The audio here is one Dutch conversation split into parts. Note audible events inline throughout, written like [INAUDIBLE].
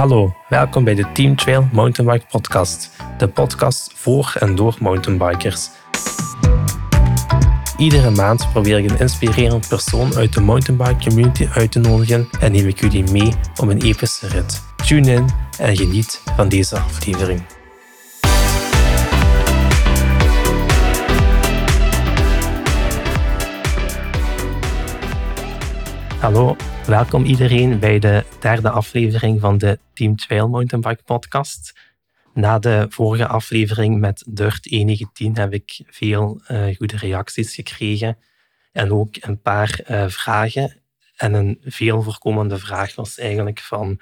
Hallo, welkom bij de Team Trail Mountainbike Podcast, de podcast voor en door mountainbikers. Iedere maand probeer ik een inspirerend persoon uit de mountainbike community uit te nodigen en neem ik jullie mee op een epische rit. Tune in en geniet van deze aflevering. Hallo, welkom iedereen bij de derde aflevering van de Team Trail Mountainbike podcast. Na de vorige aflevering met Dirt 119 heb ik veel uh, goede reacties gekregen en ook een paar uh, vragen. En een veel voorkomende vraag was eigenlijk van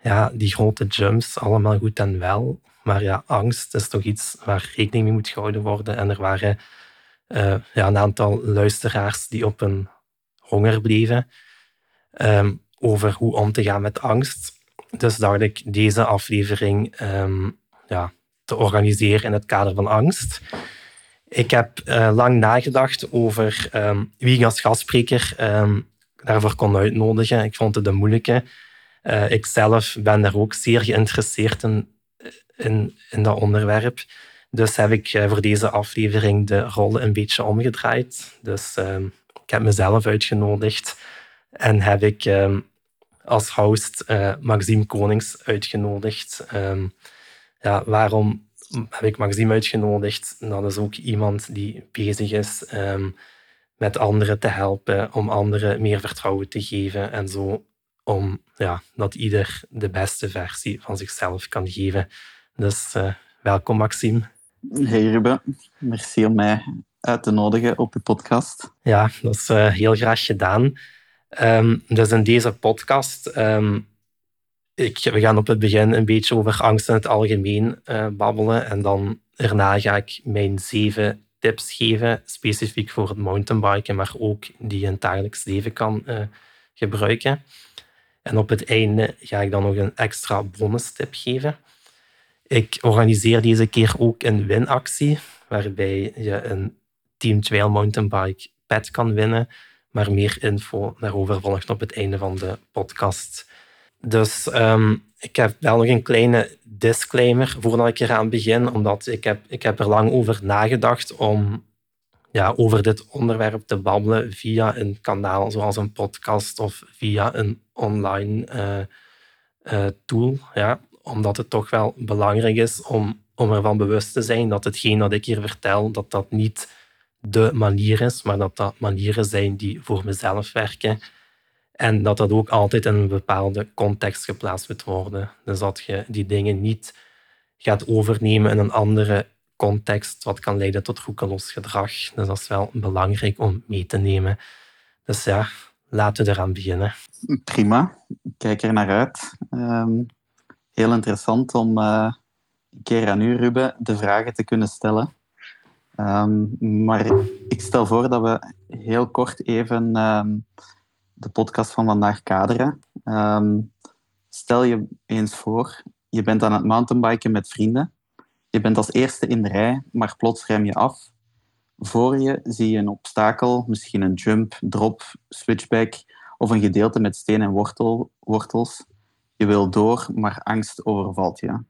ja, die grote jumps, allemaal goed en wel, maar ja, angst is toch iets waar rekening mee moet gehouden worden. En er waren uh, ja, een aantal luisteraars die op een honger bleven. Um, over hoe om te gaan met angst. Dus dacht ik deze aflevering um, ja, te organiseren in het kader van angst. Ik heb uh, lang nagedacht over um, wie ik als gastspreker daarvoor kon uitnodigen. Ik vond het een moeilijke. Uh, ik zelf ben daar ook zeer geïnteresseerd in, in, dat onderwerp. Dus heb ik uh, voor deze aflevering de rollen een beetje omgedraaid. Dus ik heb mezelf uitgenodigd en heb ik um, als host uh, Maxime Konings uitgenodigd. Um, ja, waarom heb ik Maxime uitgenodigd? Dat is ook iemand die bezig is um, met anderen te helpen, om anderen meer vertrouwen te geven en zo om ja, dat ieder de beste versie van zichzelf kan geven. Dus uh, welkom Maxime. Hey Ruben, merci om mij uit te nodigen op je podcast. Ja, dat is uh, heel graag gedaan. Um, dus in deze podcast, um, ik, we gaan op het begin een beetje over angst in het algemeen uh, babbelen. En dan daarna ga ik mijn zeven tips geven, specifiek voor het mountainbiken, maar ook die je in het dagelijks leven kan uh, gebruiken. En op het einde ga ik dan nog een extra bonus tip geven. Ik organiseer deze keer ook een winactie, waarbij je een Team Trail Mountainbike pet kan winnen maar meer info daarover volgt op het einde van de podcast. Dus um, ik heb wel nog een kleine disclaimer voordat ik eraan begin, omdat ik heb, ik heb er lang over nagedacht om ja, over dit onderwerp te babbelen via een kanaal zoals een podcast of via een online uh, uh, tool. Ja, omdat het toch wel belangrijk is om, om ervan bewust te zijn dat hetgeen dat ik hier vertel, dat dat niet de manier is, maar dat dat manieren zijn die voor mezelf werken. En dat dat ook altijd in een bepaalde context geplaatst moet worden. Dus dat je die dingen niet gaat overnemen in een andere context, wat kan leiden tot roekeloos gedrag. Dus dat is wel belangrijk om mee te nemen. Dus ja, laten we eraan beginnen. Prima, kijk er naar uit. Um, heel interessant om uh, een keer aan u, Ruben, de vragen te kunnen stellen. Um, maar ik stel voor dat we heel kort even um, de podcast van vandaag kaderen. Um, stel je eens voor, je bent aan het mountainbiken met vrienden. Je bent als eerste in de rij, maar plots rem je af. Voor je zie je een obstakel, misschien een jump, drop, switchback of een gedeelte met steen en wortel, wortels. Je wil door, maar angst overvalt je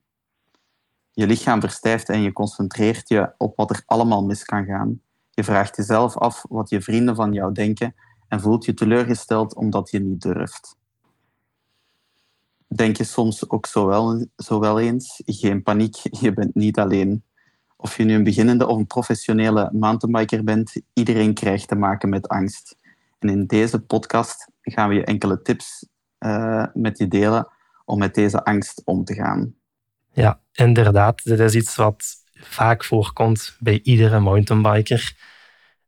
je lichaam verstijft en je concentreert je op wat er allemaal mis kan gaan. Je vraagt jezelf af wat je vrienden van jou denken en voelt je teleurgesteld omdat je niet durft. Denk je soms ook zo wel, zo wel eens, geen paniek, je bent niet alleen. Of je nu een beginnende of een professionele mountainbiker bent, iedereen krijgt te maken met angst. En in deze podcast gaan we je enkele tips uh, met je delen om met deze angst om te gaan. Ja, inderdaad. Dit is iets wat vaak voorkomt bij iedere mountainbiker.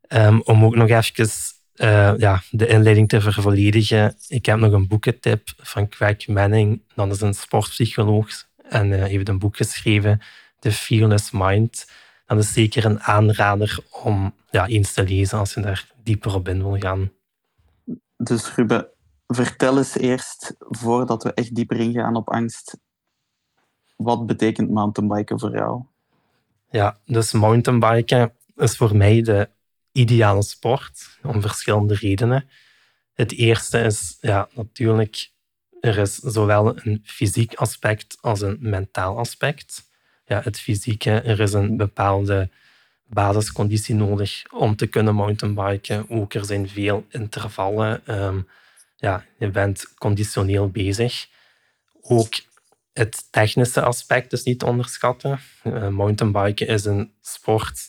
Um, om ook nog even uh, ja, de inleiding te vervolledigen. Ik heb nog een boekentip van Craig Manning. Dat is een sportpsycholoog en uh, heeft een boek geschreven, The Fearless Mind. Dat is zeker een aanrader om ja, eens te lezen als je daar dieper op in wil gaan. Dus Ruben, vertel eens eerst, voordat we echt dieper ingaan op angst, wat betekent mountainbiken voor jou? Ja, dus mountainbiken is voor mij de ideale sport om verschillende redenen. Het eerste is ja, natuurlijk er is zowel een fysiek aspect als een mentaal aspect. Ja, het fysieke, er is een bepaalde basisconditie nodig om te kunnen mountainbiken. Ook er zijn veel intervallen. Ehm, ja, je bent conditioneel bezig. Ook het technische aspect is niet te onderschatten. Uh, mountainbiken is een sport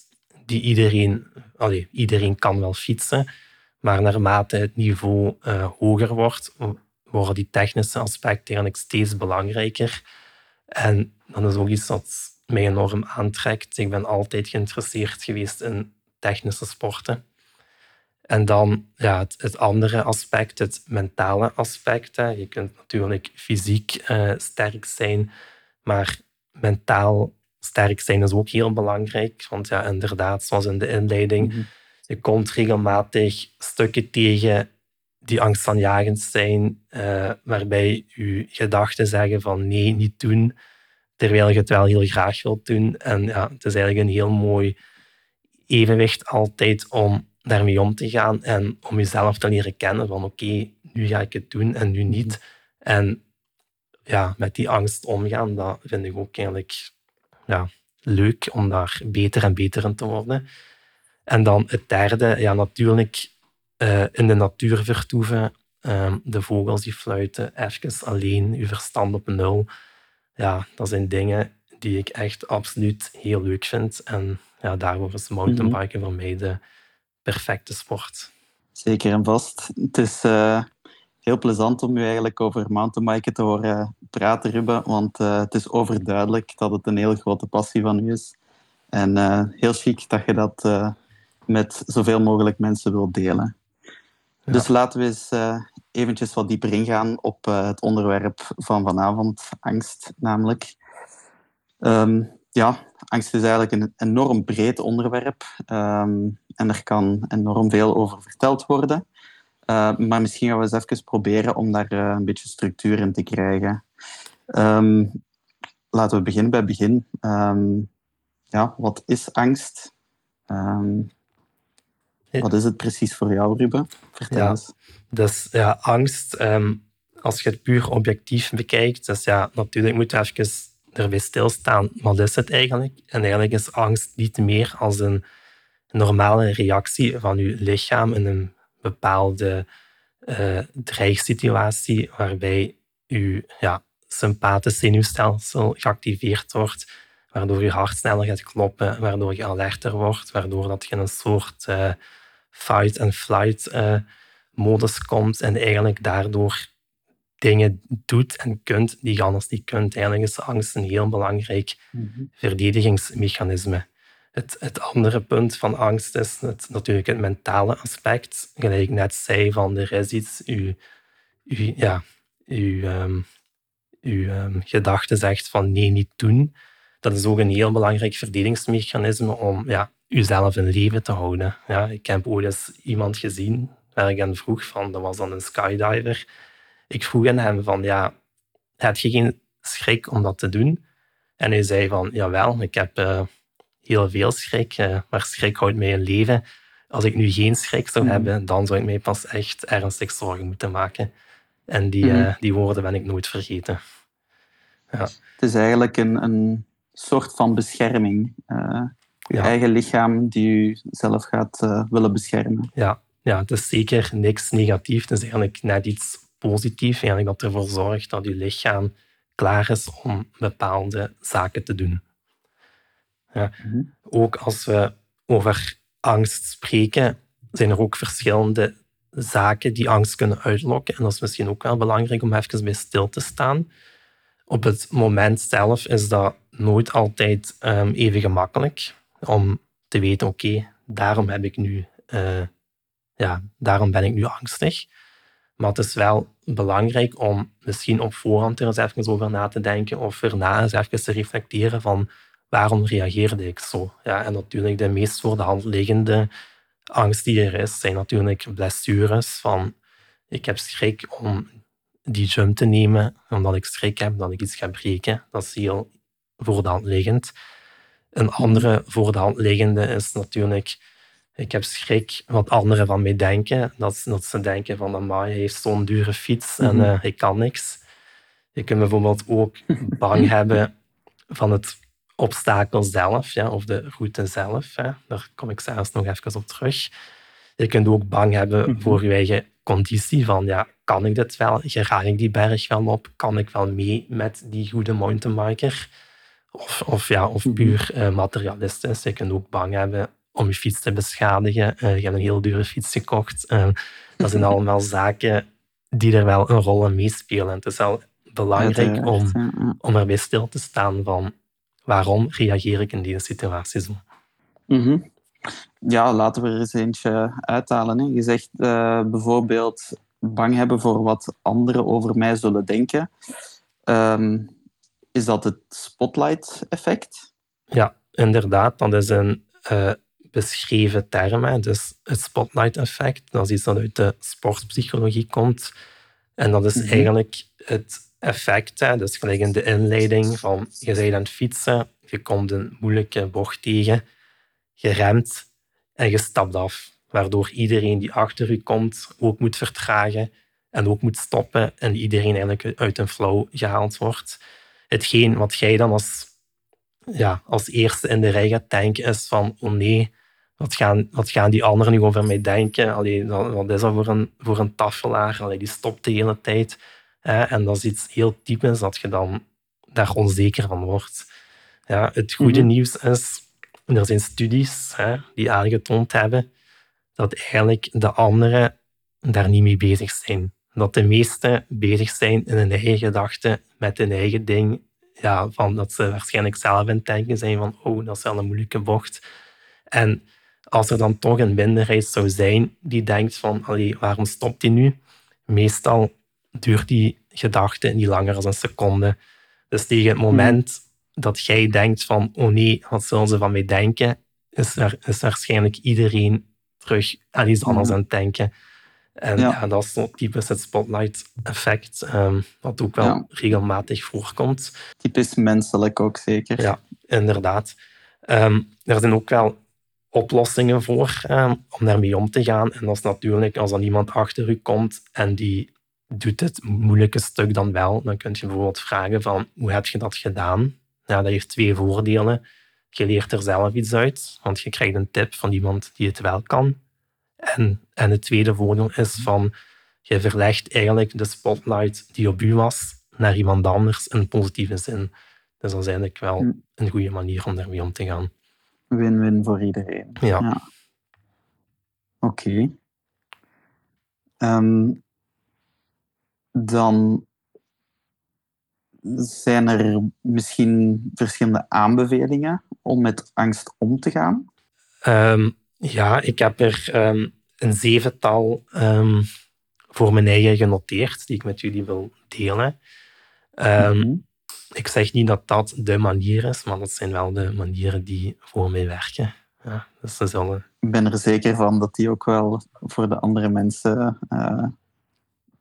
die iedereen, allee, iedereen kan wel fietsen, maar naarmate het niveau uh, hoger wordt, worden die technische aspecten eigenlijk steeds belangrijker. En dat is ook iets dat mij enorm aantrekt. Ik ben altijd geïnteresseerd geweest in technische sporten. En dan ja, het, het andere aspect, het mentale aspect. Hè. Je kunt natuurlijk fysiek uh, sterk zijn, maar mentaal sterk zijn is ook heel belangrijk. Want ja, inderdaad, zoals in de inleiding, mm je komt regelmatig stukken tegen die angstaanjagend zijn, uh, waarbij je gedachten zeggen van nee, niet doen, terwijl je het wel heel graag wilt doen. En ja, het is eigenlijk een heel mooi evenwicht altijd om daarmee om te gaan en om jezelf te leren kennen van oké, nu ga ik het doen en nu niet. Mhm. En ja, met die angst omgaan, dat vind ik ook eigenlijk ja, leuk om daar beter en beter in te worden. En dan het derde, ja, natuurlijk uh, in de natuur vertoeven, uh, de vogels die fluiten, even alleen, je verstand op nul. Ja, dat zijn dingen die ik echt absoluut heel leuk vind. En ja, daarvoor is mountainbiken mm -hmm. voor mij de perfecte sport. Zeker en vast. Het is uh, heel plezant om u eigenlijk over mountainbiken te horen praten, Ruben. Want uh, het is overduidelijk dat het een heel grote passie van u is. En uh, heel chic dat je dat met zoveel mogelijk mensen wilt delen. Ja. Dus laten we eens eventjes wat dieper ingaan op het onderwerp van vanavond, angst namelijk. Um, ja, angst is eigenlijk een enorm breed onderwerp um, en er kan enorm veel over verteld worden. Uh, maar misschien gaan we eens even proberen om daar uh, een beetje structuur in te krijgen. Um, laten we beginnen bij het begin. Um, ja, wat is angst? wat is het precies voor jou, Ruben? Vertel ja, eens. Dus ja, angst, als je het puur objectief bekijkt, dus ja, natuurlijk moet je even erbij stilstaan, wat is het eigenlijk? En eigenlijk is angst niet meer als een normale reactie van je lichaam in een bepaalde uh, dreigsituatie waarbij je ja, sympathisch zenuwstelsel geactiveerd wordt, waardoor je hart sneller gaat kloppen, waardoor je alerter wordt, waardoor dat je in een soort uh, fight-and-flight uh, modus komt en eigenlijk daardoor dingen doet en kunt die je anders niet kunt. Eigenlijk is angst een heel belangrijk mm verdedigingsmechanisme. Het, het, andere punt van angst is natuurlijk het mentale aspect. Gelijk ik net zei, van er is iets, uw, ja, uw um, gedachte zegt van nee, niet doen. Dat is ook een heel belangrijk verdedigingsmechanisme om ja, uzelf in leven te houden. Ja, ik heb ooit eens iemand gezien waar ik aan vroeg van, dat was dan een skydiver ik vroeg aan hem van, ja, heb je geen schrik om dat te doen? En hij zei van, jawel, ik heb uh, heel veel schrik, uh, maar schrik houdt mij in leven. Als ik nu geen schrik zou mm. hebben, dan zou ik mij pas echt ernstig zorgen moeten maken. En die, mm. uh, die woorden ben ik nooit vergeten. Ja. Het is eigenlijk een, een soort van bescherming. je ja. eigen lichaam die u zelf gaat willen beschermen. Ja. ja, het is zeker niks negatief. Het is eigenlijk net iets positief. Eigenlijk dat ervoor zorgt dat je lichaam klaar is om bepaalde zaken te doen. Ja. Mhm. Ook als we over angst spreken, zijn er ook verschillende zaken die angst kunnen uitlokken. En dat is misschien ook wel belangrijk om even bij stil te staan. Op het moment zelf is dat nooit altijd um, even gemakkelijk om te weten, oké, daarom heb ik nu, uh, ja, daarom ben ik nu angstig. Maar het is wel belangrijk om misschien op voorhand er eens even over na te denken of erna eens even te reflecteren van waarom reageerde ik zo. Ja, en natuurlijk de meest voor de hand liggende angst die er is, zijn natuurlijk blessures van ik heb schrik om die jump te nemen, omdat ik schrik heb dat ik iets ga breken. Dat is heel voor de hand liggend. Een andere voor de hand liggende is natuurlijk ik heb schrik wat anderen van mij denken. Dat, dat ze denken van, hij heeft zo'n dure fiets en uh, ik kan niks. Je kunt bijvoorbeeld ook bang [LAUGHS] hebben van het obstakel zelf, ja, of de route zelf. Hè. Daar kom ik zelfs nog even op terug. Je kunt ook bang hebben mhm. voor je eigen conditie van, ja, kan ik dit wel? Geraak ik die berg wel op? Kan ik wel mee met die goede mountainbiker? Of, of, ja, of mhm. puur uh, materialistisch. Je kunt ook bang hebben om je fiets te beschadigen. Uh, je hebt een heel dure fiets gekocht. Uh, dat zijn [LAUGHS] allemaal zaken die er wel een rol in meespelen. Het is wel belangrijk om, om erbij stil te staan van waarom reageer ik in deze situatie zo. Mhm. Ja, laten we er eens eentje uithalen. Hè. Je zegt uh, bijvoorbeeld bang hebben voor wat anderen over mij zullen denken. Um, is dat het spotlight-effect? Ja, inderdaad. Dat is een uh, beschreven term. Hè. Dus het spotlight-effect, dat is iets dat uit de sportpsychologie komt. En dat is mm -hmm. eigenlijk het effect. Hè. Dus gelijk in de inleiding van je bent aan het fietsen, je komt een moeilijke bocht tegen, je remt en je stapt af. Waardoor iedereen die achter u komt ook moet vertragen en ook moet stoppen en iedereen eigenlijk uit een flow gehaald wordt. Hetgeen wat jij dan als, ja, als eerste in de rij gaat denken is van oh nee, wat gaan, wat gaan die anderen nu over mij denken? Allee, wat is dat voor een, voor een tafelaar? Allee, die stopt de hele tijd. En dat is iets heel typisch dat je dan daar onzeker van wordt. Ja, het goede mhm. nieuws is, er zijn studies hè, die aangetoond hebben dat eigenlijk de anderen daar niet mee bezig zijn. Dat de meesten bezig zijn in hun eigen gedachten, met hun eigen ding. Ja, van dat ze waarschijnlijk zelf in het denken zijn van oh, dat is wel een moeilijke bocht. En als er dan toch een minderheid zou zijn die denkt van allee, waarom stopt hij nu? Meestal duurt die gedachte niet langer dan een seconde. Dus tegen het moment dat jij denkt van oh nee, wat zullen ze van mij denken, is, er, is waarschijnlijk iedereen terug aan iets anders aan het denken. En ja. dat is zo typisch het spotlight-effect, um, wat ook wel regelmatig voorkomt. Typisch menselijk ook zeker. Ja, inderdaad. Um, er zijn ook wel oplossingen voor um, om daarmee om te gaan. En dat is natuurlijk als er iemand achter u komt en die doet het moeilijke stuk dan wel, dan kun je bijvoorbeeld vragen van hoe heb je dat gedaan? Ja, dat heeft twee voordelen. Je leert er zelf iets uit, want je krijgt een tip van iemand die het wel kan. En, en het tweede voordeel is van je verlegt eigenlijk de spotlight die op u was naar iemand anders in positieve zin. Dus dat is eigenlijk wel hm. een goede manier om daarmee om te gaan. Win-win voor iedereen. Ja. Oké. Ehm, dan zijn er misschien verschillende aanbevelingen om met angst om te gaan? Ehm, ja, ik heb er um, een zevental um, voor mijn eigen genoteerd, die ik met jullie wil delen. Mhm. Ik zeg niet dat dat de manier is, maar dat zijn wel de manieren die voor mij werken. Ja, dus zullen... Ik ben er zeker van dat die ook wel voor de andere mensen uh,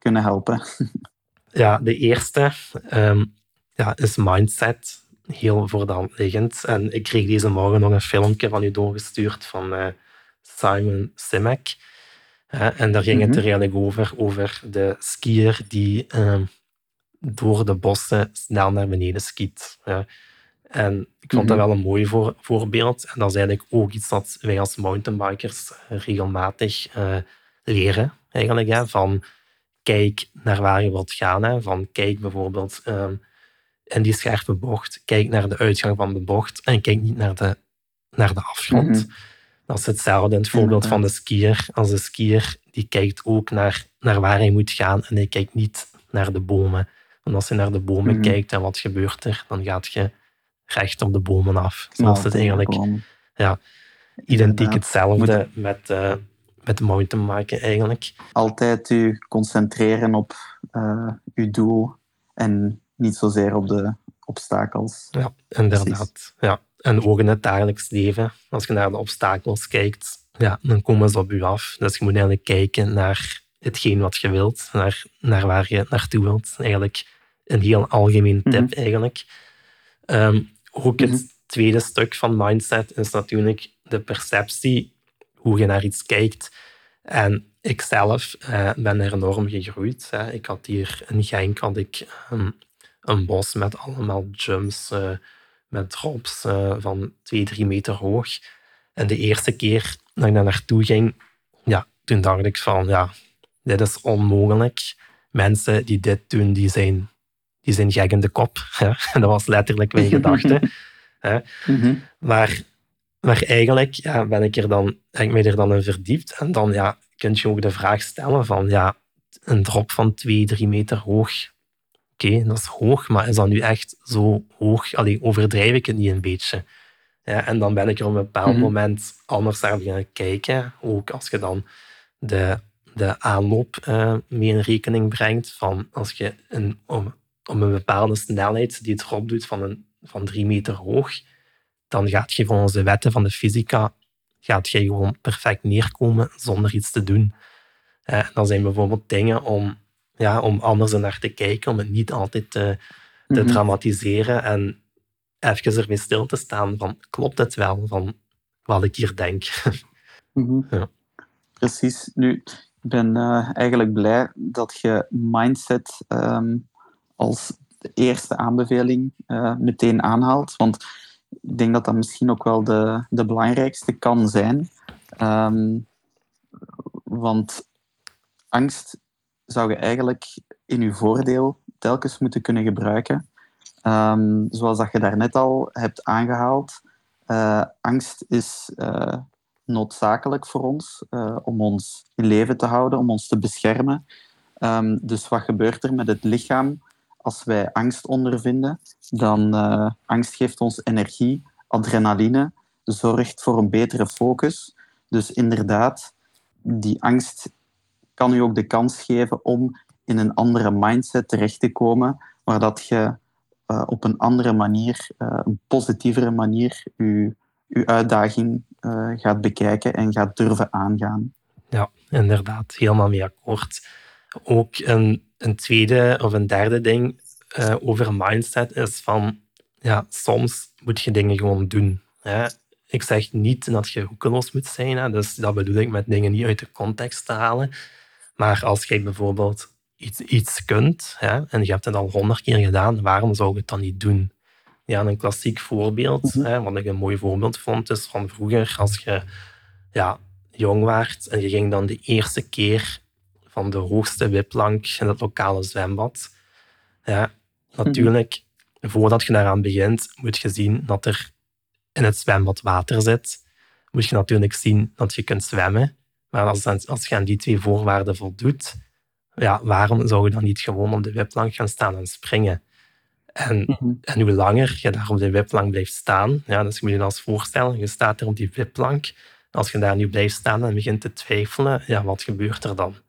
kunnen helpen. [LAUGHS] Ja, de eerste um, ja, is mindset. Heel voor de hand liggend. En ik kreeg deze morgen nog een filmpje van u doorgestuurd van uh, Simon Simek. Uh, en daar ging het mhm. er eigenlijk over, over de skier die uh, door de bossen snel naar beneden skiet. En ik vond dat mhm. wel een mooi voor, voorbeeld. En dat is eigenlijk ook iets dat wij als mountainbikers regelmatig uh, leren. Eigenlijk, hè, van kijk naar waar je wilt gaan. Hè. Van kijk bijvoorbeeld um, in die scherpe bocht, kijk naar de uitgang van de bocht en kijk niet naar de, naar de afgrond. Mhm. Dat is hetzelfde in het voorbeeld van de skier. Als de skier die kijkt ook naar, naar waar hij moet gaan en hij kijkt niet naar de bomen. Want als je naar de bomen mhm. kijkt en wat gebeurt er, dan gaat je recht op de bomen af. Zoals het eigenlijk ja, identiek hetzelfde met, uh, met mountainbiken eigenlijk. Altijd u concentreren op uh, uw doel en niet zozeer op de obstakels. Ja, inderdaad. Ja. En ook in het dagelijks leven, als je naar de obstakels kijkt, ja, dan komen ze op je af. Dus je moet eigenlijk kijken naar hetgeen wat je wilt, naar, naar waar je naartoe wilt. Eigenlijk een heel algemeen tip mhm. eigenlijk. Ehm, ook het mhm. tweede stuk van mindset is natuurlijk de perceptie, hoe je naar iets kijkt. En ik zelf uh, ben er enorm gegroeid. Hè. Ik had hier in Genk had ik, um, een bos met allemaal jumps, uh, met drops van twee, drie meter hoog. En de eerste keer dat ik daar naartoe ging, ja, toen dacht ik van, ja, dit is onmogelijk. Mensen die dit doen, die zijn, die zijn gek in de kop. [LAUGHS] dat was letterlijk mijn [LAUGHS] gedachte. Mhm. Maar, maar eigenlijk ja, ben ik er dan, heb ik mij er dan in verdiept. En dan ja, kun je ook de vraag stellen van, ja, een drop van twee, drie meter hoog. Oké, dat is hoog, maar is dat nu echt zo hoog? Allee, overdrijf ik het niet een beetje? Ja, en dan ben ik er op een bepaald mhm. moment anders naar beginnen kijken. Ook als je dan de, de aanloop uh, mee in rekening brengt. Van als je een, om, om een bepaalde snelheid die het erop doet van, een, van drie meter hoog, dan gaat je volgens de wetten van de fysica gaat je gewoon perfect neerkomen zonder iets te doen. Uh, dan zijn bijvoorbeeld dingen om, ja, om anders naar te kijken, om het niet altijd te, te mhm. dramatiseren en even ermee stil te staan van klopt het wel van wat ik hier denk. [LAUGHS] Mhm. ja. Precies. Nu, ik ben uh, eigenlijk blij dat je mindset um, als eerste aanbeveling uh, meteen aanhaalt. Want ik denk dat dat misschien ook wel de, de belangrijkste kan zijn. Um, want angst zou je eigenlijk in je voordeel telkens moeten kunnen gebruiken. Um, zoals dat je daarnet al hebt aangehaald, uh, angst is uh, noodzakelijk voor ons uh, om ons in leven te houden, om ons te beschermen. Um, dus wat gebeurt er met het lichaam als wij angst ondervinden? Dan angst geeft ons energie, adrenaline, zorgt voor een betere focus. Dus inderdaad, die angst kan u ook de kans geven om in een andere mindset terecht te komen, waar dat je uh, op een andere manier, uh, een positievere manier, uw, uw uitdaging uh, gaat bekijken en gaat durven aangaan. Ja, inderdaad, helemaal mee akkoord. Ook een, een tweede of een derde ding over mindset is van, ja, soms moet je dingen gewoon doen. Hè? Ik zeg niet dat je hoekeloos moet zijn, hè? dus dat bedoel ik met dingen niet uit de context te halen. Maar als jij bijvoorbeeld iets, iets kunt hè, en je hebt het al honderd keer gedaan, waarom zou je het dan niet doen? Ja, een klassiek voorbeeld, mhm. hè, wat ik een mooi voorbeeld vond, is van vroeger als je ja, jong werd en je ging dan de eerste keer van de hoogste wipplank in het lokale zwembad. Ja, natuurlijk, voordat je daaraan begint, moet je zien dat er in het zwembad water zit. Moet je natuurlijk zien dat je kunt zwemmen. Maar als, als je aan die twee voorwaarden voldoet, ja, waarom zou je dan niet gewoon op de wipplank gaan staan en springen? En, mhm. en hoe langer je daar op de wipplank blijft staan, ja, dus je moet je als voorstellen, je staat er op die wipplank, als je daar nu blijft staan en begint te twijfelen, ja, wat gebeurt er dan?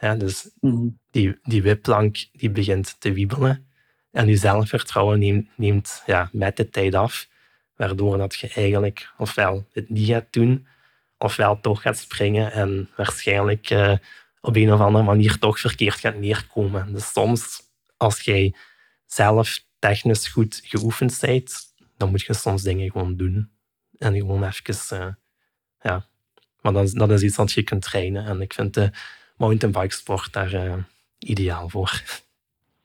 Ja, dus mhm. die, die wipplank die begint te wiebelen en je zelfvertrouwen neemt, neemt ja, met de tijd af, waardoor dat je eigenlijk ofwel het niet gaat doen, ofwel toch gaat springen en waarschijnlijk uh, op een of andere manier toch verkeerd gaat neerkomen. Dus soms, als jij zelf technisch goed geoefend bent, dan moet je soms dingen gewoon doen. En gewoon even, uh, ja. Maar dat is, dat is iets wat je kunt trainen. En ik vind de mountainbike sport daar uh, ideaal voor.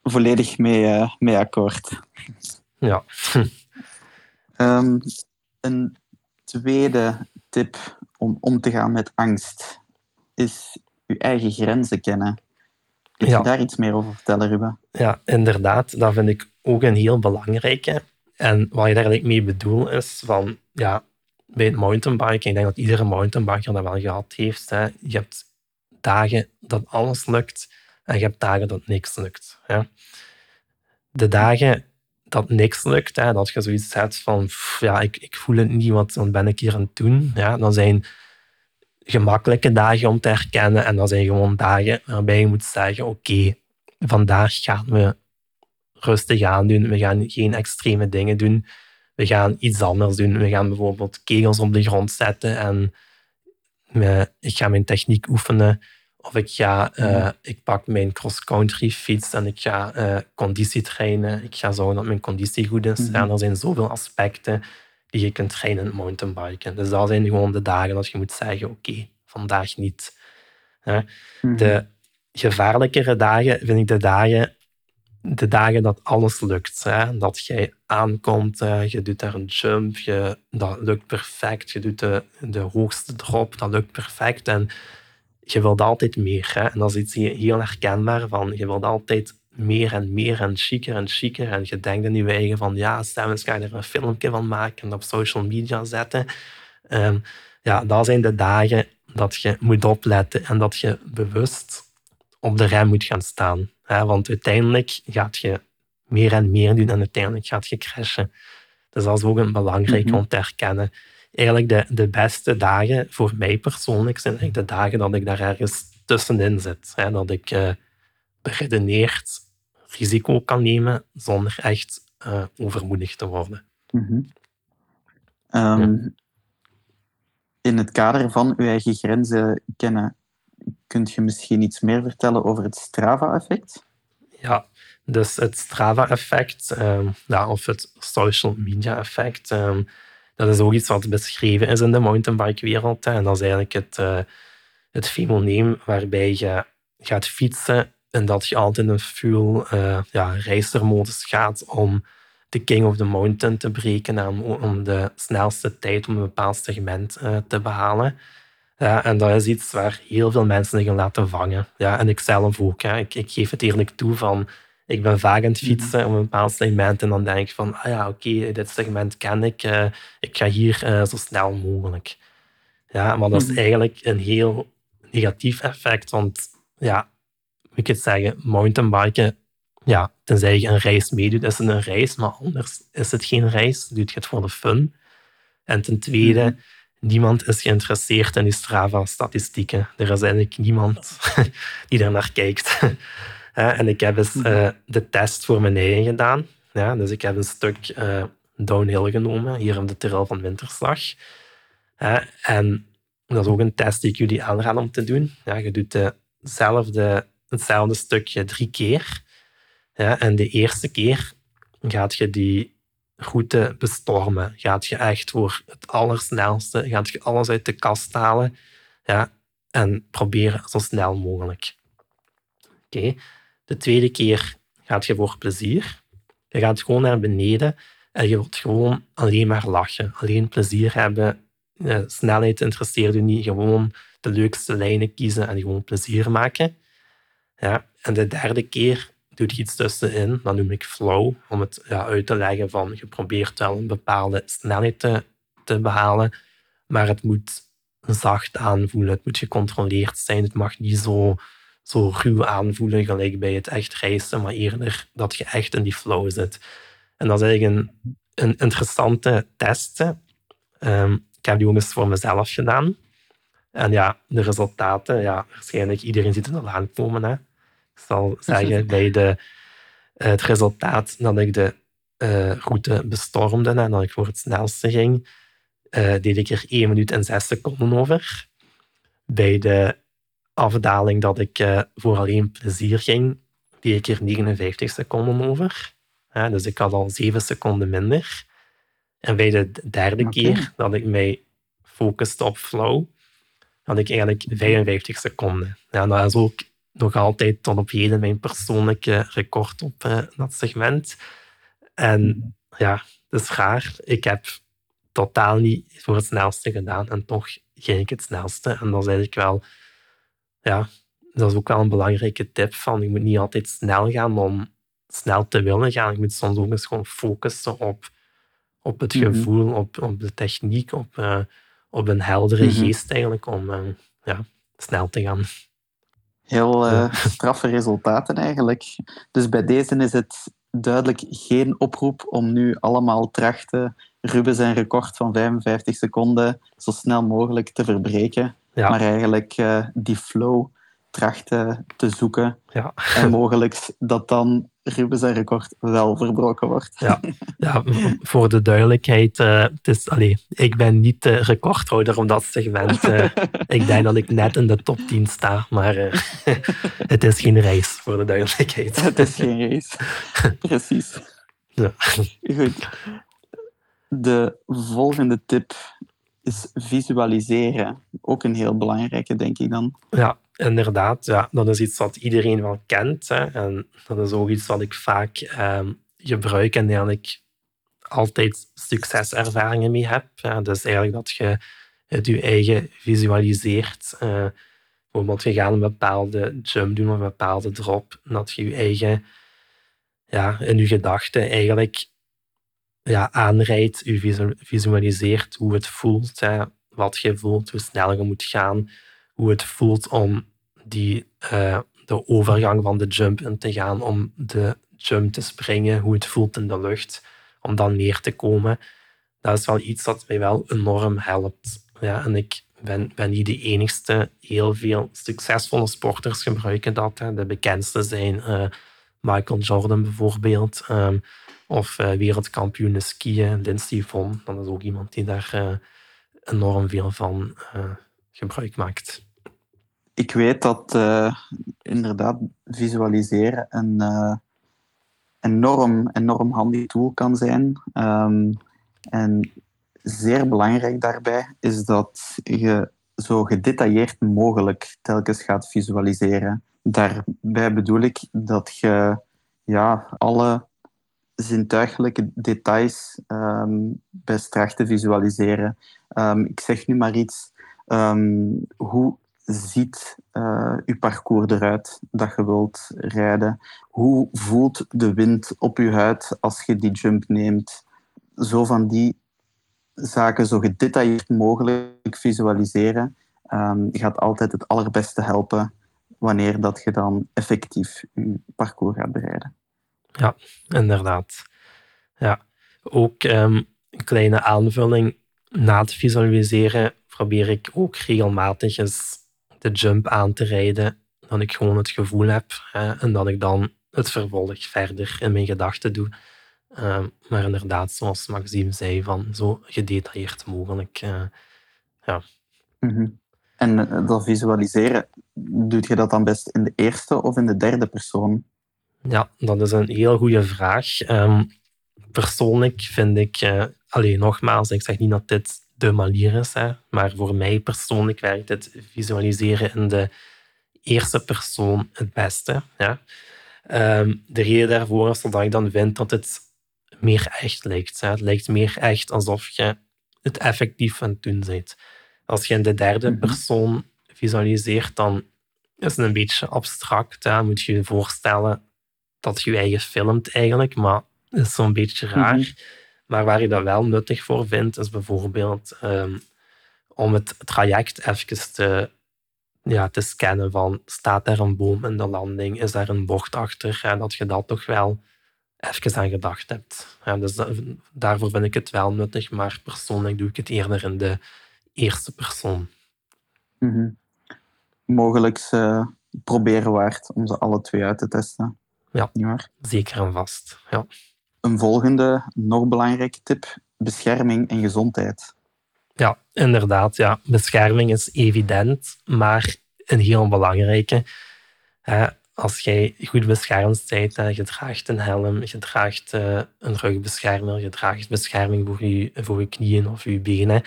Volledig mee, uh, mee akkoord. Ja. um, [LAUGHS] een tweede tip om om te gaan met angst is je eigen grenzen kennen. Kun je daar iets meer over vertellen, Ruben? Ja, inderdaad. Dat vind ik ook een heel belangrijke. En wat je daar mee bedoel is van, ja, bij het mountainbiken, ik denk dat iedere mountainbiker dat wel gehad heeft. Hè. Je hebt dagen dat alles lukt en je hebt dagen dat niks lukt. Hè. De dagen dat niks lukt, hè, dat je zoiets hebt van, ja, ik, ik voel het niet, wat, wat ben ik hier aan het doen? Ja, dan zijn gemakkelijke dagen om te herkennen. En dat zijn gewoon dagen waarbij je moet zeggen: Oké, vandaag gaan we rustig aan doen. We gaan geen extreme dingen doen. We gaan iets anders doen. We gaan bijvoorbeeld kegels op de grond zetten en ik ga mijn techniek oefenen. Of ik, ga, uh, ik pak mijn cross-country fiets en ik ga uh, conditie trainen. Ik ga zorgen dat mijn conditie goed is. Mm er zijn zoveel aspecten die je kunt trainen in mountainbiken. Dus dat zijn gewoon de dagen dat je moet zeggen, oké, vandaag niet. Mhm. De gevaarlijkere dagen vind ik de dagen de dagen dat alles lukt. Hè? Dat jij aankomt, je doet daar een jump, je, dat lukt perfect. Je doet de, de hoogste drop, dat lukt perfect. En je wilt altijd meer. Hè? En dat is iets heel herkenbaar van. Je wilt altijd meer en meer en chiquer en chiquer. En je denkt in je eigen van, ja, stem ga je er een filmpje van maken en op social media zetten. Um, ja, dat zijn de dagen dat je moet opletten en dat je bewust op de rem moet gaan staan. Want uiteindelijk gaat je meer en meer doen en uiteindelijk gaat je crashen. Dus dat is ook een belangrijk mhm. om te herkennen. Eigenlijk de, de beste dagen voor mij persoonlijk zijn eigenlijk de dagen dat ik daar ergens tussenin zit. Dat ik uh, beredeneerd risico kan nemen zonder echt uh, overmoedig te worden. Mhm. Ehm, in het kader van uw eigen grenzen kennen, kunt je misschien iets meer vertellen over het Strava-effect? Ja, dus het Strava-effect, ehm, ja, of het social media-effect, ehm, dat is ook iets wat beschreven is in de mountainbike-wereld. En dat is eigenlijk het, uh, het fenomeen waarbij je gaat fietsen en dat je altijd een full uh, ja, gaat om de king of the mountain te breken en om de snelste tijd om een bepaald segment uh, te behalen. Ja, en dat is iets waar heel veel mensen zich in laten vangen. Ja, en ik zelf ook. Hè. Ik, ik geef het eerlijk toe van... Ik ben vaak aan het mhm. fietsen op een bepaald segment en dan denk ik van, ah ja, oké, dit segment ken ik. Uh, ik ga hier uh, zo snel mogelijk. Ja, maar dat is mhm. eigenlijk een heel negatief effect, want ja, ik het zeggen, mountainbiken, ja, tenzij je een reis meedoet, is het een reis, maar anders is het geen reis. Doe je het voor de fun. En ten tweede, mhm niemand is geïnteresseerd in die Strava-statistieken. Er is eigenlijk niemand [LAUGHS] die daar naar kijkt. [LAUGHS] en ik heb eens uh, de test voor mijn eigen gedaan. Ja, dus ik heb een stuk uh, downhill genomen, hier op de trail van Winterslag. en dat is ook een test die ik jullie aanraad om te doen. Ja, je doet dezelfde, hetzelfde stukje drie keer. Ja, en de eerste keer gaat je die route bestormen. Gaat je echt voor het allersnelste, gaat je alles uit de kast halen ja, en proberen zo snel mogelijk. Oké. De tweede keer gaat je voor plezier. Je gaat gewoon naar beneden en je wilt gewoon alleen maar lachen. Alleen plezier hebben. snelheid interesseert je niet. Gewoon de leukste lijnen kiezen en gewoon plezier maken. Ja. En de derde keer doe je iets tussenin, dat noem ik flow, om het ja, uit te leggen van je probeert wel een bepaalde snelheid te, te behalen, maar het moet zacht aanvoelen, het moet gecontroleerd zijn, het mag niet zo, zo ruw aanvoelen gelijk bij het echt reizen, maar eerder dat je echt in die flow zit. En dat is eigenlijk een, interessante test. Um, ik heb die ook eens voor mezelf gedaan. En ja, de resultaten, ja, waarschijnlijk iedereen ziet het al aankomen. Hè. Ik zal zeggen, [LAUGHS] bij de, het resultaat dat ik de uh, route bestormde en dat ik voor het snelste ging, uh, deed ik er 1 minuut en 6 seconden over. Bij de afdaling dat ik uh, voor alleen plezier ging, deed ik er 59 seconden over. dus ik had al 7 seconden minder. En bij de derde keer dat ik mij focuste op flow, had ik eigenlijk 55 seconden. Ja, dat is ook nog altijd tot op heden mijn persoonlijke record op uh, dat segment. En ja, het is raar. Ik heb totaal niet voor het snelste gedaan en toch ging ik het snelste. En dat is eigenlijk wel, ja, dat is ook wel een belangrijke tip van je moet niet altijd snel gaan om snel te willen gaan. Je moet soms ook eens gewoon focussen op, op het mhm. gevoel, op, op de techniek, op, uh, op een heldere mhm. geest eigenlijk om uh, ja, snel te gaan. Heel uh, straffe resultaten eigenlijk. Dus bij deze is het duidelijk geen oproep om nu allemaal trachten Rubens zijn record van 55 seconden zo snel mogelijk te verbreken. Maar eigenlijk uh, die flow trachten te zoeken. Ja. En mogelijk dat dan Rubens zijn record wel verbroken wordt. Ja, ja voor de duidelijkheid, uh, het is, ik ben niet de recordhouder op dat segment. Uh, [LAUGHS] ik denk dat ik net in de top 10 sta, maar uh, [LAUGHS] het is geen race, voor de duidelijkheid. het is geen race, [LAUGHS] precies. Ja. Goed. De volgende tip is visualiseren. Ook een heel belangrijke, denk ik dan. Ja, inderdaad. Ja, dat is iets wat iedereen wel kent. Hè. En dat is ook iets wat ik vaak um, gebruik en eigenlijk altijd succeservaringen mee heb. Ja, dus eigenlijk dat je het je eigen visualiseert. Uh, bijvoorbeeld, je gaat een bepaalde jump doen of een bepaalde drop. dat je je eigen, ja, in je gedachten eigenlijk ja, aanrijdt, je visualiseert hoe het voelt, wat je voelt, hoe snel je moet gaan, hoe het voelt om die, uh, de overgang van de jump in te gaan, om de jump te springen, hoe het voelt in de lucht, om dan neer te komen. Dat is wel iets dat mij wel enorm helpt. Ja, en ik ben, ben niet de enigste. Heel veel succesvolle sporters gebruiken dat. De bekendste zijn uh, Michael Jordan bijvoorbeeld. Um, of uh, wereldkampioen skiën, Lindsey Vonn. Dat is ook iemand die daar enorm veel van gebruik maakt. Ik weet dat inderdaad visualiseren een enorm, enorm handig tool kan zijn. Um, en zeer belangrijk daarbij is dat je zo gedetailleerd mogelijk telkens gaat visualiseren. Daarbij bedoel ik dat je ja, alle zintuigelijke details um, best tracht te visualiseren. Um, ik zeg nu maar iets. Um, hoe ziet je parcours eruit dat je wilt rijden? Hoe voelt de wind op je huid als je die jump neemt? Zo van die zaken zo gedetailleerd mogelijk visualiseren um, gaat altijd het allerbeste helpen wanneer dat je dan effectief je parcours gaat bereiden. Ja, inderdaad. Ja. Ook um, een kleine aanvulling. Na het visualiseren probeer ik ook regelmatig eens de jump aan te rijden. Dat ik gewoon het gevoel heb hè, en dat ik dan het vervolg verder in mijn gedachten doe. Ehm, maar inderdaad, zoals Maxime zei, van zo gedetailleerd mogelijk. Uh, ja. Mhm. En uh, dat visualiseren, doe je dat dan best in de eerste of in de derde persoon? Ja, dat is een heel goede vraag. Um, persoonlijk vind ik, uh, alleen nogmaals, ik zeg niet dat dit de manier is, hè, maar voor mij persoonlijk werkt het visualiseren in de eerste persoon het beste. Ja. Um, de reden daarvoor is dat ik dan vind dat het meer echt lijkt. Het lijkt meer echt alsof je het effectief aan het doen bent. Als je in de derde mhm. persoon visualiseert, dan is het een beetje abstract. Hè? Moet je je voorstellen dat je je eigen filmt eigenlijk, maar dat is zo'n beetje raar. Mhm. Maar waar je dat wel nuttig voor vindt, is bijvoorbeeld um, om het traject even te, ja, te scannen van staat er een boom in de landing, is daar een bocht achter, en dat je dat toch wel even aan gedacht hebt. Ja, dus daarvoor vind ik het wel nuttig, maar persoonlijk doe ik het eerder in de eerste persoon. Mm Mogelijk uh, proberen waard om ze alle twee uit te testen. Ja, zeker en vast. Ja. Een volgende, nog belangrijke tip, bescherming en gezondheid. Ja, inderdaad. Ja. Bescherming is evident, maar een heel belangrijke als jij goed beschermd bent, je draagt een helm, je draagt uh, een rugbeschermer, je draagt bescherming voor je, voor je knieën of je benen,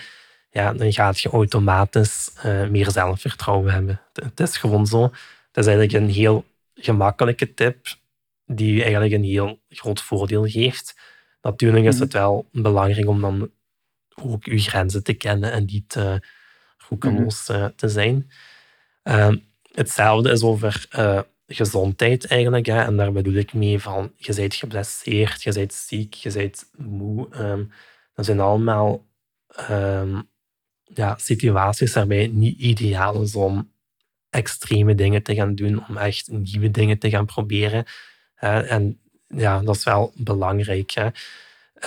ja, dan gaat je automatisch uh, meer zelfvertrouwen hebben. Het is gewoon zo. Het is eigenlijk een heel gemakkelijke tip die eigenlijk een heel groot voordeel geeft. Natuurlijk is het wel belangrijk om dan ook je grenzen te kennen en niet uh, roekeloos uh, te zijn. Uh, hetzelfde is over gezondheid eigenlijk. Hè. En daar bedoel ik mee van, je bent geblesseerd, je bent ziek, je bent moe. Um, dat zijn allemaal um, ja, situaties waarbij het niet ideaal is om extreme dingen te gaan doen, om echt nieuwe dingen te gaan proberen. En ja, dat is wel belangrijk. Hè.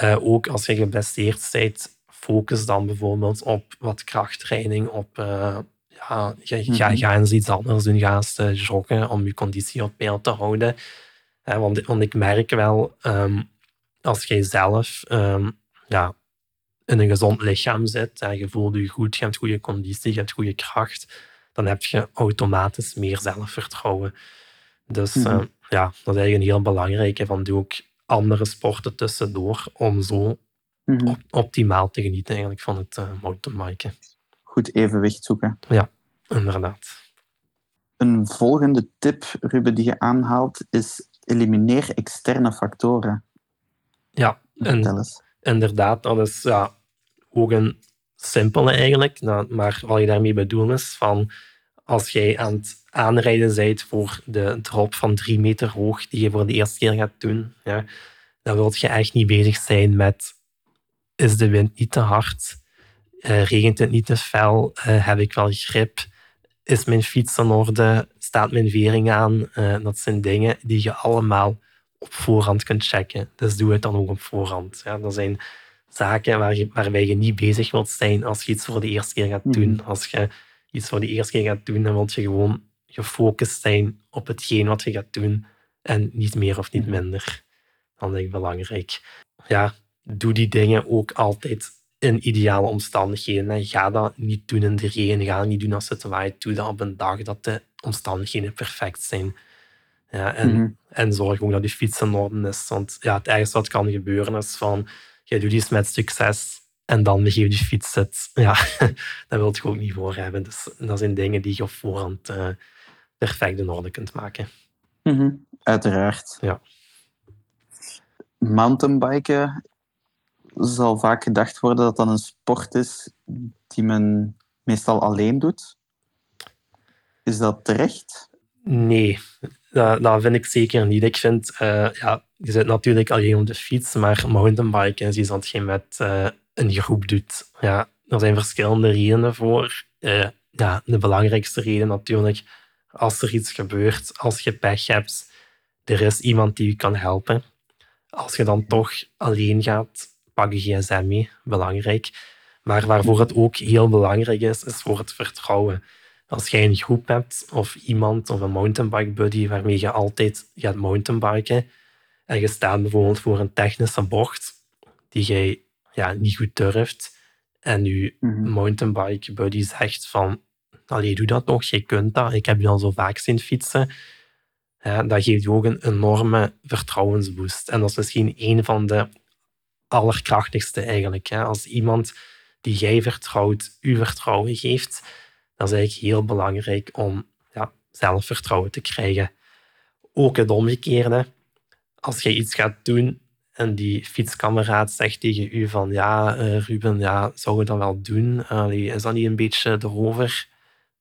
Uh, ook als je geblesseerd bent, focus dan bijvoorbeeld op wat krachttraining, op uh, ja, ga, mhm. ga, eens iets anders doen. Ga eens uh, joggen om je conditie op peil te houden. want, want ik merk wel, um, als jij zelf um, ja, in een gezond lichaam zit, en je voelt je goed, je hebt goede conditie, je hebt goede kracht, dan heb je automatisch meer zelfvertrouwen. Dus mm -hmm. Ja, dat is eigenlijk een heel belangrijke. Van doe ook andere sporten tussendoor om zo mhm. op, optimaal te genieten eigenlijk van het uh, mountainbiken goed evenwicht zoeken. Ja, inderdaad. een volgende tip, Ruben, die je aanhaalt, is elimineer externe factoren. Ja, en, inderdaad, dat is ja, ook een simpele eigenlijk. Maar wat je daarmee bedoelt is van als jij aan het aanrijden bent voor de drop van drie meter hoog die je voor de eerste keer gaat doen, ja, dan wil je echt niet bezig zijn met is de wind niet te hard, uh, regent het niet te fel, uh, heb ik wel grip, is mijn fiets in orde, staat mijn vering aan. Uh, dat zijn dingen die je allemaal op voorhand kunt checken. Dus doe het dan ook op voorhand. Ja, dat zijn zaken waar je, waarbij je niet bezig wilt zijn als je iets voor de eerste keer gaat doen. Mhm. Als je iets voor de eerste keer gaat doen, dan wil je gewoon gefocust zijn op hetgeen wat je gaat doen en niet meer of niet minder. Dat is ik belangrijk. Ja, doe die dingen ook altijd in ideale omstandigheden. En ga dat niet doen in de regen. Ga dat niet doen als het waait. Doe dat op een dag dat de omstandigheden perfect zijn. Ja, en, mhm. en zorg ook dat je fiets in orde is. Want ja, het ergste wat kan gebeuren is van... Je doet iets met succes en dan begeef je fiets het. Ja, [LAUGHS] dat wil je ook niet voor hebben. Dus dat zijn dingen die je op voorhand uh, perfect in orde kunt maken. Mhm. Uiteraard. Ja. Mountainbiken zal vaak gedacht worden dat dat een sport is die men meestal alleen doet. Is dat terecht? Nee, dat, dat vind ik zeker niet. Ik vind, uh, ja, je zit natuurlijk alleen op de fiets, maar mountainbiken is iets wat je met uh, een groep doet. Ja, er zijn verschillende redenen voor. Uh, ja, de belangrijkste reden natuurlijk, als er iets gebeurt, als je pech hebt, er is iemand die je kan helpen. Als je dan toch alleen gaat, pak je gsm mee, belangrijk. Maar waarvoor het ook heel belangrijk is, is voor het vertrouwen. Als jij een groep hebt of iemand of een mountainbike buddy waarmee je altijd gaat mountainbiken en je staat bijvoorbeeld voor een technische bocht die jij ja, niet goed durft en je mm mountainbike buddy zegt van allee, doe dat toch, je kunt dat, ik heb je al zo vaak zien fietsen, ja, dat geeft je ook een enorme vertrouwensboost. En dat is misschien een van de allerkrachtigste eigenlijk. Hè. Als iemand die jij vertrouwt, u vertrouwen geeft, dat is eigenlijk heel belangrijk om ja, zelfvertrouwen te krijgen. Ook het omgekeerde. Als je iets gaat doen en die fietskameraad zegt tegen u van ja, uh, Ruben, ja, zou je dat wel doen? Is dat niet een beetje erover?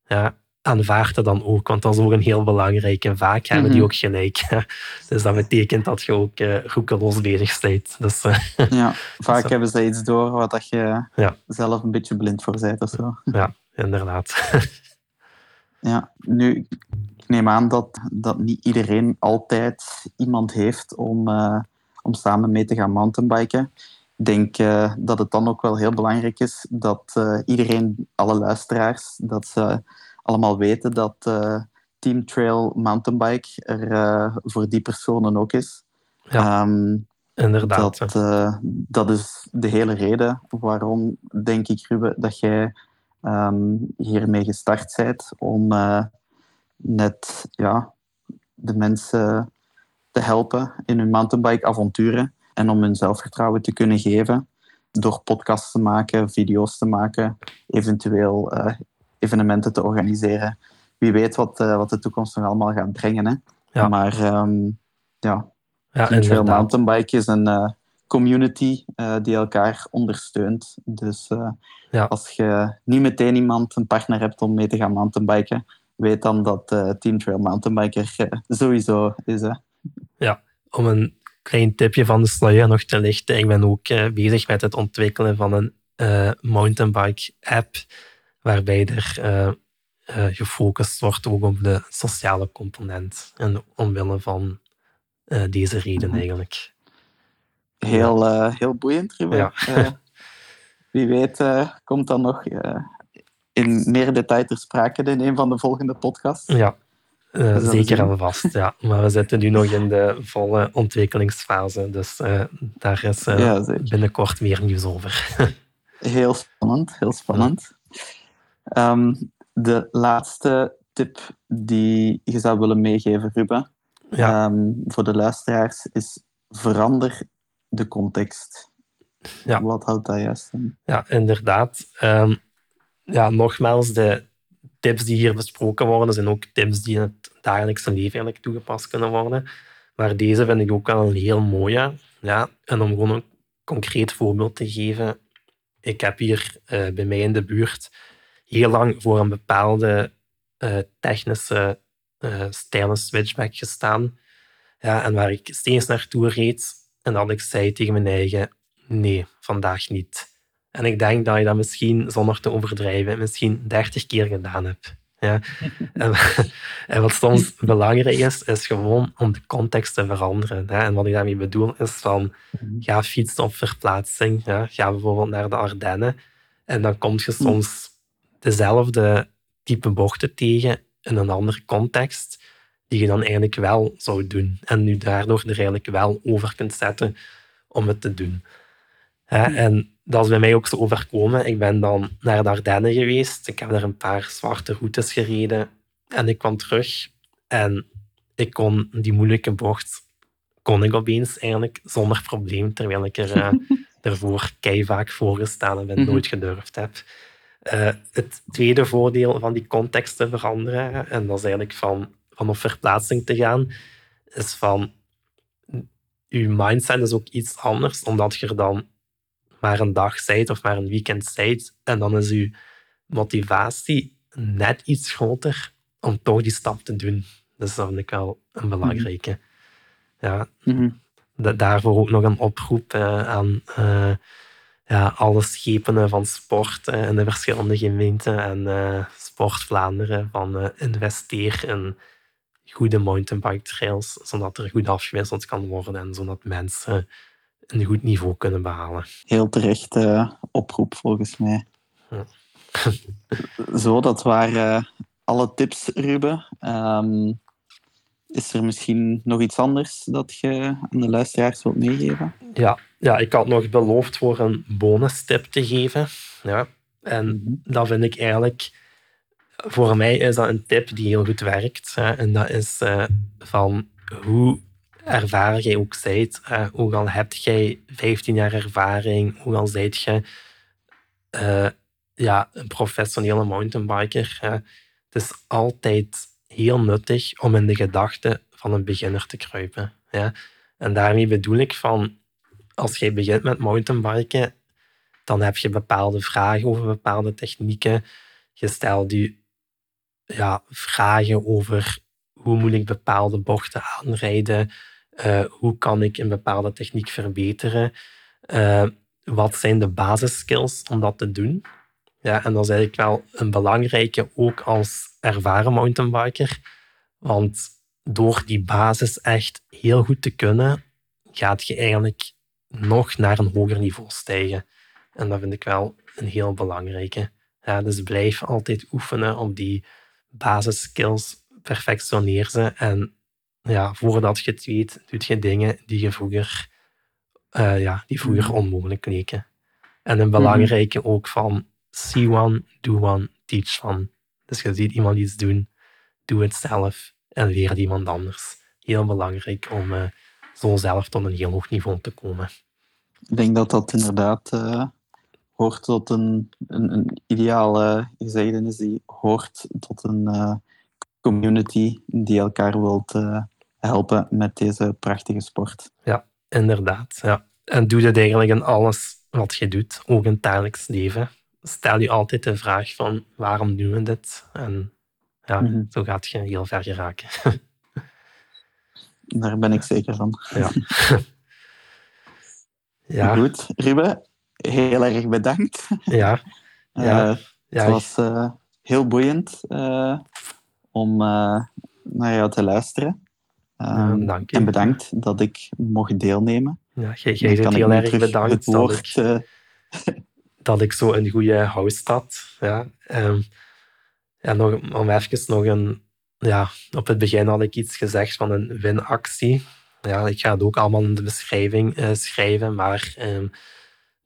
Ja, aanvaard dat dan ook, want dat is ook een heel belangrijke. Vaak hebben die mhm. ook gelijk. [LAUGHS] dus dat betekent dat je ook uh, roekeloos bezig bent. Dus, uh, ja, [LAUGHS] vaak dus, hebben ze iets door wat dat je ja. zelf een beetje blind voor bent of zo. Ja, inderdaad. [LAUGHS] ja, nu, ik neem aan dat, dat niet iedereen altijd iemand heeft om, uh, om samen mee te gaan mountainbiken. Ik denk dat het dan ook wel heel belangrijk is dat iedereen, alle luisteraars, dat ze allemaal weten dat Team Trail Mountainbike er voor die personen ook is. Ja, um, inderdaad. Dat, uh, dat is de hele reden waarom, denk ik, Ruben, dat jij um, hiermee gestart bent. Om net ja, de mensen te helpen in hun mountainbike-avonturen en om hun zelfvertrouwen te kunnen geven door podcasts te maken, video's te maken, eventueel evenementen te organiseren. Wie weet wat, uh, wat de toekomst nog allemaal gaat brengen. Hè? Ja. Maar um, ja, ja Trail Mountainbike is een uh, community uh, die elkaar ondersteunt. Dus ja. als je niet meteen iemand, een partner hebt om mee te gaan mountainbiken, weet dan dat Team Trail Mountainbiker sowieso is. Hè? Ja, om een klein tipje van de sluier nog te lichten. Ik ben ook bezig met het ontwikkelen van een mountainbike app waarbij er uh, uh, gefocust wordt ook op de sociale component. En omwille van uh, deze reden eigenlijk. Heel, heel boeiend, Ruben. Ja. wie weet komt dan nog in meer detail ter sprake in een van de volgende podcasts. Ja, zeker en vast. Ja. Maar we zitten nu nog in de volle ontwikkelingsfase. Dus daar is binnenkort meer nieuws over. [LAUGHS] heel spannend, heel spannend. Um, de laatste tip die je zou willen meegeven, Ruben, ja. um, voor de luisteraars, is verander de context. Ja. Wat houdt dat juist in? Ja, inderdaad. Um, ja, nogmaals, de tips die hier besproken worden, zijn ook tips die in het dagelijkse leven eigenlijk toegepast kunnen worden. Maar deze vind ik ook wel een heel mooie. Ja, en om gewoon een concreet voorbeeld te geven. Ik heb hier uh, bij mij in de buurt heel lang voor een bepaalde uh, technische uh, stijl switchback gestaan. Ja, en waar ik steeds naartoe reed en dat ik zei tegen mijn eigen, nee, vandaag niet. En ik denk dat je dat misschien, zonder te overdrijven, misschien dertig keer gedaan hebt. Ja. [LAUGHS] en, wat soms belangrijk is, is gewoon om de context te veranderen. Hè. En wat ik daarmee bedoel, is van, mhm. ga fietsen op verplaatsing. Ja. Ga bijvoorbeeld naar de Ardennen. En dan kom je soms dezelfde type bochten tegen in een andere context, die je dan eigenlijk wel zou doen. En nu daardoor er eigenlijk wel over kunt zetten om het te doen. En dat is bij mij ook zo overkomen. Ik ben dan naar de Ardennen geweest. Ik heb daar een paar zwarte routes gereden. En ik kwam terug. En ik kon die moeilijke bocht kon ik opeens eigenlijk zonder probleem, terwijl ik er uh, [LAUGHS] ervoor kei vaak voorgestaan heb en mhm. nooit gedurfd heb. Uh, het tweede voordeel van die context te veranderen, en dat is eigenlijk van, van op verplaatsing te gaan, is van je mindset is ook iets anders, omdat je er dan maar een dag zijt of maar een weekend zijt. En dan is uw motivatie net iets groter om toch die stap te doen. Dus dat vind ik wel een belangrijke. Ja, mm daarvoor ook nog een oproep uh, aan uh, ja, alle schepenen van sport uh, in de verschillende gemeenten en Sport Vlaanderen van investeer in goede mountainbike trails, zodat er goed afgewisseld kan worden en zodat mensen een goed niveau kunnen behalen. Heel terecht uh, oproep volgens mij. Ja. [LAUGHS] Zo, dat waren alle tips, Ruben. Um, is er misschien nog iets anders dat je aan de luisteraars wilt meegeven? Ja, ja ik had nog beloofd voor een bonus tip te geven. Ja. En mhm. dat vind ik eigenlijk... Voor mij is dat een tip die heel goed werkt. Hè. En dat is uh, van hoe ervaren jij ook zijt. Uh, ook al heb jij 15 jaar ervaring, ook al zijt je uh, ja, een professionele mountainbiker. het is altijd heel nuttig om in de gedachten van een beginner te kruipen. Ja. En daarmee bedoel ik van, als jij begint met mountainbiken, dan heb je bepaalde vragen over bepaalde technieken. Je stelt ja, vragen over hoe moet ik bepaalde bochten aanrijden? Uh, hoe kan ik een bepaalde techniek verbeteren? Uh, wat zijn de basisskills om dat te doen? Ja, en dat is eigenlijk wel een belangrijke, ook als ervaren mountainbiker. Want door die basis echt heel goed te kunnen, gaat je eigenlijk nog naar een hoger niveau stijgen. En dat vind ik wel een heel belangrijke. Ja, dus blijf altijd oefenen op die basisskills, perfectioneer ze en ja, voordat je het weet, doet je dingen die je vroeger, uh, ja, die vroeger mhm. onmogelijk leken. En een belangrijke ook van see one, do one, teach one. Dus je ziet iemand iets doen, doe het zelf en leer het iemand anders. Heel belangrijk om uh, zo zelf tot een heel hoog niveau te komen. Ik denk dat dat inderdaad uh, hoort tot een, een, een ideale gezegdenis die hoort tot een community die elkaar wilt helpen met deze prachtige sport. Ja, inderdaad. Ja. En doe dat eigenlijk in alles wat je doet, ook in het dagelijks leven. Stel je altijd de vraag van waarom doen we dit? En ja, mhm. zo gaat je heel ver geraken. Daar ben ik zeker van. Ja. [LAUGHS] ja. Goed, Ruben, heel erg bedankt. Ja. [LAUGHS] ja. Uh, ja. Het was uh, heel boeiend uh, om naar jou te luisteren. Um, Dank je. En bedankt dat ik mocht deelnemen. Ja, jij bent heel erg bedankt dat, ik, [LAUGHS] dat ik zo een goede host had. Ja. Um, ja, nog, om even nog een... Ja, op het begin had ik iets gezegd van een winactie. Ja, ik ga het ook allemaal in de beschrijving uh, schrijven, maar... Um,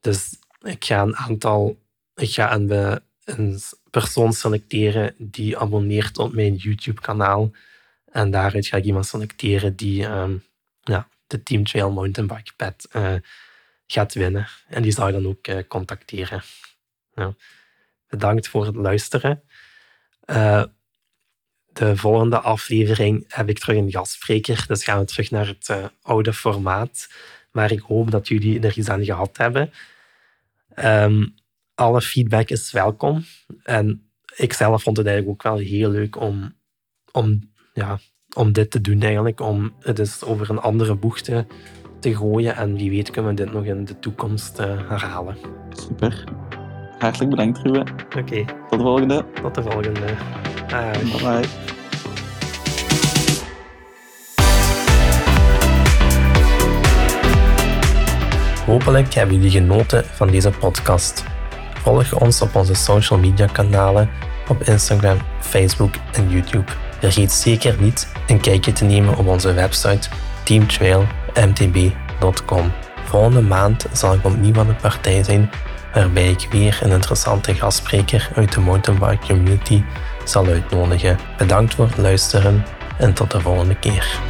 dus ik ga een aantal... Ik ga een, een persoon selecteren die abonneert op mijn YouTube-kanaal. En daaruit ga ik iemand selecteren die um, ja, de Team Trail Mountainbike Pad uh, gaat winnen. En die zou je dan ook uh, contacteren. Bedankt voor het luisteren. De volgende aflevering heb ik terug een gastspreker, dus gaan we terug naar het oude formaat. Maar ik hoop dat jullie er iets aan gehad hebben. Um, alle feedback is welkom. En ik zelf vond het eigenlijk ook wel heel leuk om, om, ja, om dit te doen eigenlijk. Om het eens over een andere boeg te, te gooien. En wie weet kunnen we dit nog in de toekomst uh, herhalen. Super. Hartelijk bedankt, Ruben. Oké. Tot de volgende. Tot de volgende. Bye bye. Hopelijk hebben jullie genoten van deze podcast. Volg ons op onze social media kanalen op Instagram, Facebook en YouTube. Vergeet zeker niet een kijkje te nemen op onze website teamtrailmtb.com. Volgende maand zal ik opnieuw aan de partij zijn, waarbij ik weer een interessante gastspreker uit de mountainbike community zal uitnodigen. Bedankt voor het luisteren en tot de volgende keer.